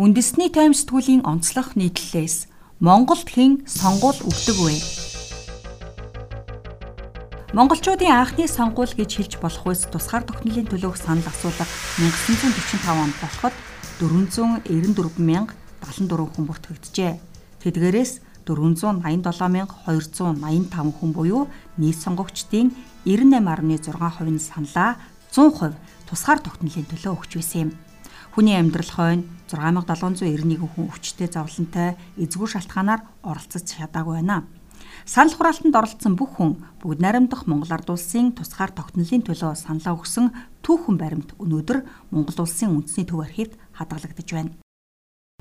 Үндэсний тайм сэтгүүлийн онцлог нийтлэлээс Монголд хэн сонгуул өгдөг вэ? Монголчуудын анхны сонгуул гэж хэлж болох үс тусгаар тогтнолын төлөөх санал асуулга 1945 онд болоход 494,074 хүн бүртгэгджээ. Тэдгээрээс 487,285 хүн буюу нийт сонгогчдын 98.6% нь саналаа 100% тусгаар тогтнолын төлөө өгч байсан юм. Хүний амьдрал хойно 6791 хүн өвчтөе зовлонтой эзгүй шалтгаанаар оролцож чадаагүй байна. Санал хураалтанд оролцсон бүх хүн бүгд наримдах Монгол Ард улсын тусгаар тогтнолын төлөө саналаа өгсөн түүхэн баримт өнөөдөр Монгол улсын үндэсний төв архивд хадгалагдаж байна.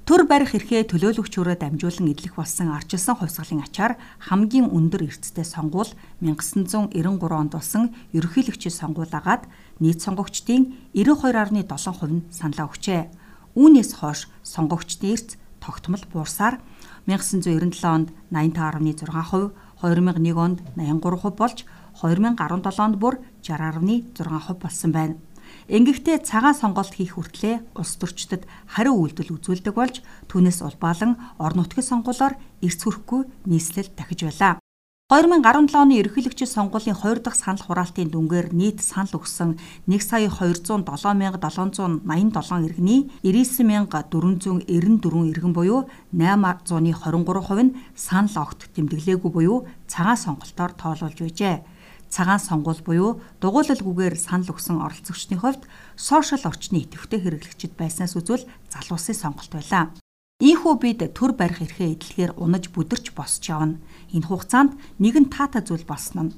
Төр барих эрхээ төлөөлөгчөөрөө дамжуулан эдлэх болсон арчилсан хувьсгалын ачаар хамгийн өндөр эрсдэлтэй сонгуул 1993 онд болсон ерөнхийлөгчийн сонгуулагаад нийт сонгогчдын 92.7% нь саналаа өгчээ. Үүнээс хойш сонгогчдын эрс тогтмол буурсаар 1997 онд 85.6%, 2001 онд 83% болж 2017 онд бүр 60.6% болсон байна. Ингэхдээ цагаан сонголт хийх хүртлээр улс төрчдөд хариу үйлдэл үзүүлдэг болж түүнээс улбаалan орон нутгийн сонгуулиор эрс хүрэхгүй нийслэл дахиж байлаа. 2017 оны ерөнхийлөгчийн сонгуулийн 2 дахь санал хураалтын дүнгээр нийт санал өгсөн 1 сая 207,787 иргэний 99,494 иргэн буюу 8.23% нь санал огт тэмдэглээгүй буюу цагаан сонголтоор тоолуулж байжээ цагаан сонгуул буюу дугуйлалгүйгээр санал өгсөн оролцогчдын хувьд сошиал орчны идэвхтэй хэрэглэгчид байснаас үзвэл залуусын сонголт байлаа. Ийхүү бид төр барих эрхээ эдлэгээр унаж бүдэрч босч явна. Энэ хугацаанд нэгэн таатай зүйл болсон нь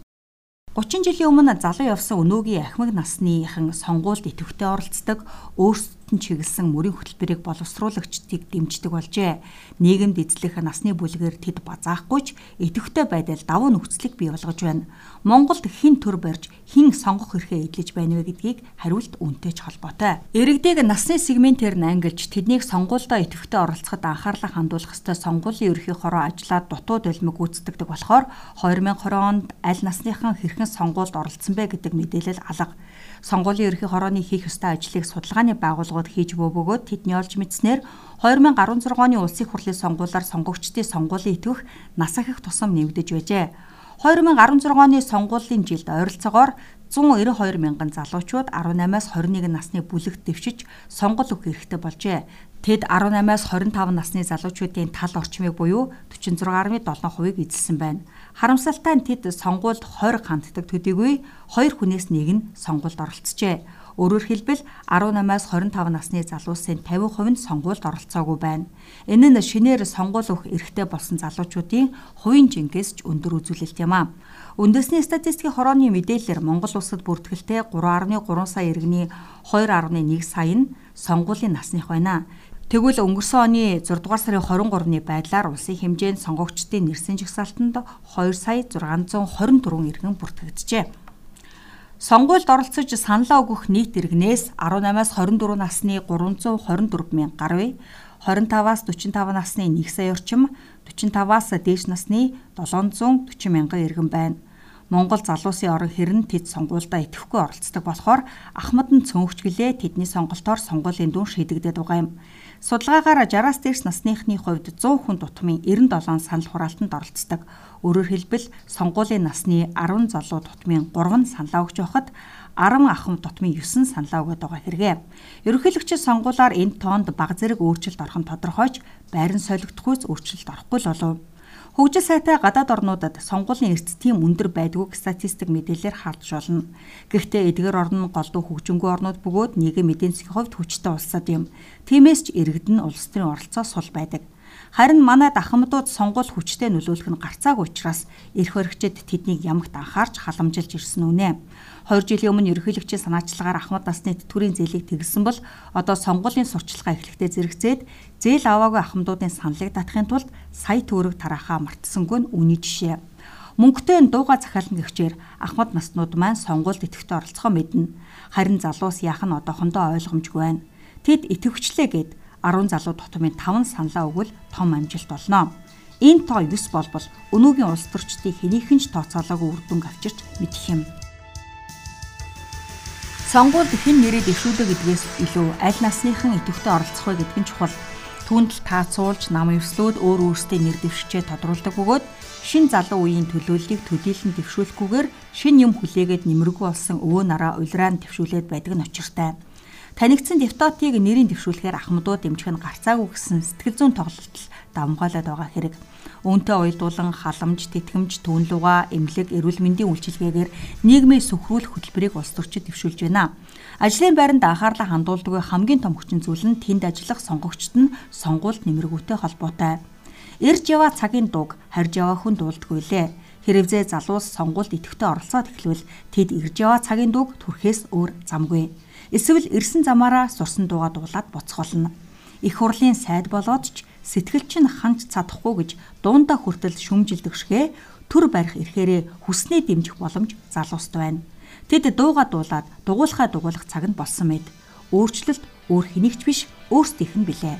30 жилийн өмнө залуу явсан өнөөгийн ахмаг насныхан сонгуульд идэвхтэй оролцдог өөрсдөд нь чиглэсэн мөрийн хөтөлбөрийг боловсруулагчдыг дэмждэг болжээ. Нийгэмд эзлэх насны бүлгээр тэд базаахгүй ч идэвхтэй байдал давуу нөхцөлийг бий болгож байна. Монголд хэн төр барьж хэн сонгох эрхээ эдлэж байна вэ гэдгийг хариулт үнтэй ч холбоотой. Иргэдэг насны сегментээр нь ангилж тэднийг сонгуульдоо идэвхтэй оролцоход анхаарлаа хандуулах ёстой сонгуулийн ерхий хороо ажлаад дутуу долмиг гүйцэтгэдэг болохоор 2020 онд аль насныхан хэрхэн сонгуульд оролцсон бэ гэдэг мэдээлэл алга. Сонгуулийн ерхий хорооны хийх ёстой ажлыг судалгааны байгууллагууд хийж буй бөгөөд тэдний олж мэдснээр 2016 оны улсын хурлын сонгуулиар сонгогчдын сонгуулийн итгэх нас ахих тусам нэмэгдэж байжээ. 2016 оны сонгуулийн жилд ойролцоогоор 192 мянган залуучууд 18-аас 21 насны бүлэгт дэвшиж сонгол өгөх эрхтэй болжээ. Тэд 18-аас 25 насны залуучуудын тал орчмыг буюу 46.7%-ыг эзэлсэн байна. Харамсалтай нь тэд сонгуульд 20 ханддаг төдийгүй 2 хүнээс нэг нь сонгуульд оролцжээ. Өөрөөр хэлбэл 18-аас 25 насны залуусын 50% нь сонгуульд оролцоогүй байна. Энэ нь шинээр сонгуул өгөх эрхтэй болсон залуучуудын хувийн жинкээс ч өндөр үзүүлэлт юм а. Үндэсний статистикийн хорооны мэдээлэлээр Монгол улсад бүртгэлтэй 3.3 сая иргэний 2.1 сая нь сонгуулийн насных байна. Тэгвэл өнгөрсөн оны 6 дугаар сарын 23-ны байдлаар улсын хэмжээнд сонгогчдын нэрсэн жагсаалтанд 2 сая 624 иргэн бүртгэгджээ. Сонгуульд оролцож саналаа өгөх нийт иргэнээс 18-аас 24 насны 324 мянга гаруй, 25-аас 45 насны 1 сая орчим, 45-аас дээш насны 740 мянган иргэн байна. Монгол залуусын орон хэрн тэд сонгуульдаа идэвхгүй оролцдог болохоор Ахмад нь цөөнхчгэлээ тэдний сонголтоор сонгуулийн дүн шийдэгдээд байгаа юм. Судалгаагаар 60-аас дээш насныхны хувьд 100 хүн тутмын 97 санал хураалтанд оролцдог. Өөрөөр хэлбэл сонгуулийн насны 10 залуу тутмын 3 нь саналаа өгч байхад 10 ахмад тутмын 9 саналаа өгöd байгаа хэрэгэ. Ерөнхийлөгчийн сонгуулаар энэ тоонд баг зэрэг өөрчлөлт орох нь тодорхойч байран солигдохгүйц өөрчлөлт орохгүй л болов. Хөгжил сайтай гадаад орнуудад сонгуулийн эрс тийм өндөр байдгүй статистик мэдээлэлээр харж болно. Гэхдээ эдгээр орн нь голдуу хөгжингүй орнууд бөгөөд нийгэм эдийн засгийн хувьд хүчтэй улсад юм. Тиймээс ч иргэд нь улс төрийн оролцоо сул байдаг. Харин манай дахамдууд сонгуул хүчтэй нөлөөлөх нь гарцаагүй учраас эрх баригчид тэднийг ямагт анхаарч халамжилж ирсэн үнэ. 2 жилийн өмнө ерөнхийлөгчийн санаачлагаар Ахмад насны тэтгэврийн зээлийг тэгсэн бол одоо сонгуулийн сурчлагаа эхлэхдээ зэрэгцээд зээл аваагүй ахмадуудын саналыг татахын тулд сая төгрөг тараахаа мартсангүй нь үүний жишээ. Мөнгөтэй дууга захиална гихчээр Ахмад наснууд маань сонгуульд идэвхтэй оролцохоо мэднэ. Харин залуус яах нь одоохондоо ойлгомжгүй байна. Тэд итгэвчлээ гэд 10 залуу тутмын 5 саналаа өгвөл том амжилт болно. Энэ тоо 9 болбол өнөөгийн улс төрчдийн хэнийхэн ч тооцоолоогүй үр дүнг авчирч мэдэх юм. Сонгуульд хэн нэрээд ишүүлээ гэдгээс илүү аль насныхан идэвхтэй оролцох вэ гэдг нь чухал. түүнд таацуулж нам өвслүүд өөр өөрсдөө нэр дэвшчээ тодруулдаг бөгөөд шин залуу үеийн төлөөллийг төдийлөн дэвшүүлэхгүйгээр шин юм хүлээгээд нэмэргүй болсон өвөө нараа улираан дэвшүүлээд байдаг нь учиртай. Танигдсан диптотыг нэрийн дэвшүүлэхээр ахмадуу дэмжих нь гарцаагүй гэсэн сэтгэл зүйн тоглолт давмгаалаад байгаа хэрэг. Үүнтэй уялдуулан халамж, тэтгэмж, түүнлуга, эмнэлэг, эрүүл мэндийн үйлчилгээгээр нийгмийн сөхрүүлэх хөтөлбөрийг улс төрчид дэвшүүлж байна. Ажлын байранд анхаарлаа хандуулдаг хамгийн том хүчин зүйл нь тэнд ажиллах сонгогчд нь сонгуульд нэмэргүүтэй холбоотой. Ирж яваа цагийн дуг харж яваа хүн дуулдаггүй лээ. Хэрвээ залуус сонгуульд идэвхтэй оролцоод эхлвэл тэд ирж яваа цагийн дуг төрхөөс өөр замгүй. Эсвэл ирсэн замаараа сурсан дууга дуулаад буцхолно. Их хурлын сайд болоод ч сэтгэл чинь ханч цадахгүй гэж дуунда хүртэл шүмжилдэг шигэ төр барих эрхээрээ хүснээ дэмжих боломж залууст байна. Тэд дууга дуулаад дугуулхаа дугуулах цаг нь болсон мэд. Өөрчлөлт өөр хэнийгч биш өөрсдийнх нь билээ.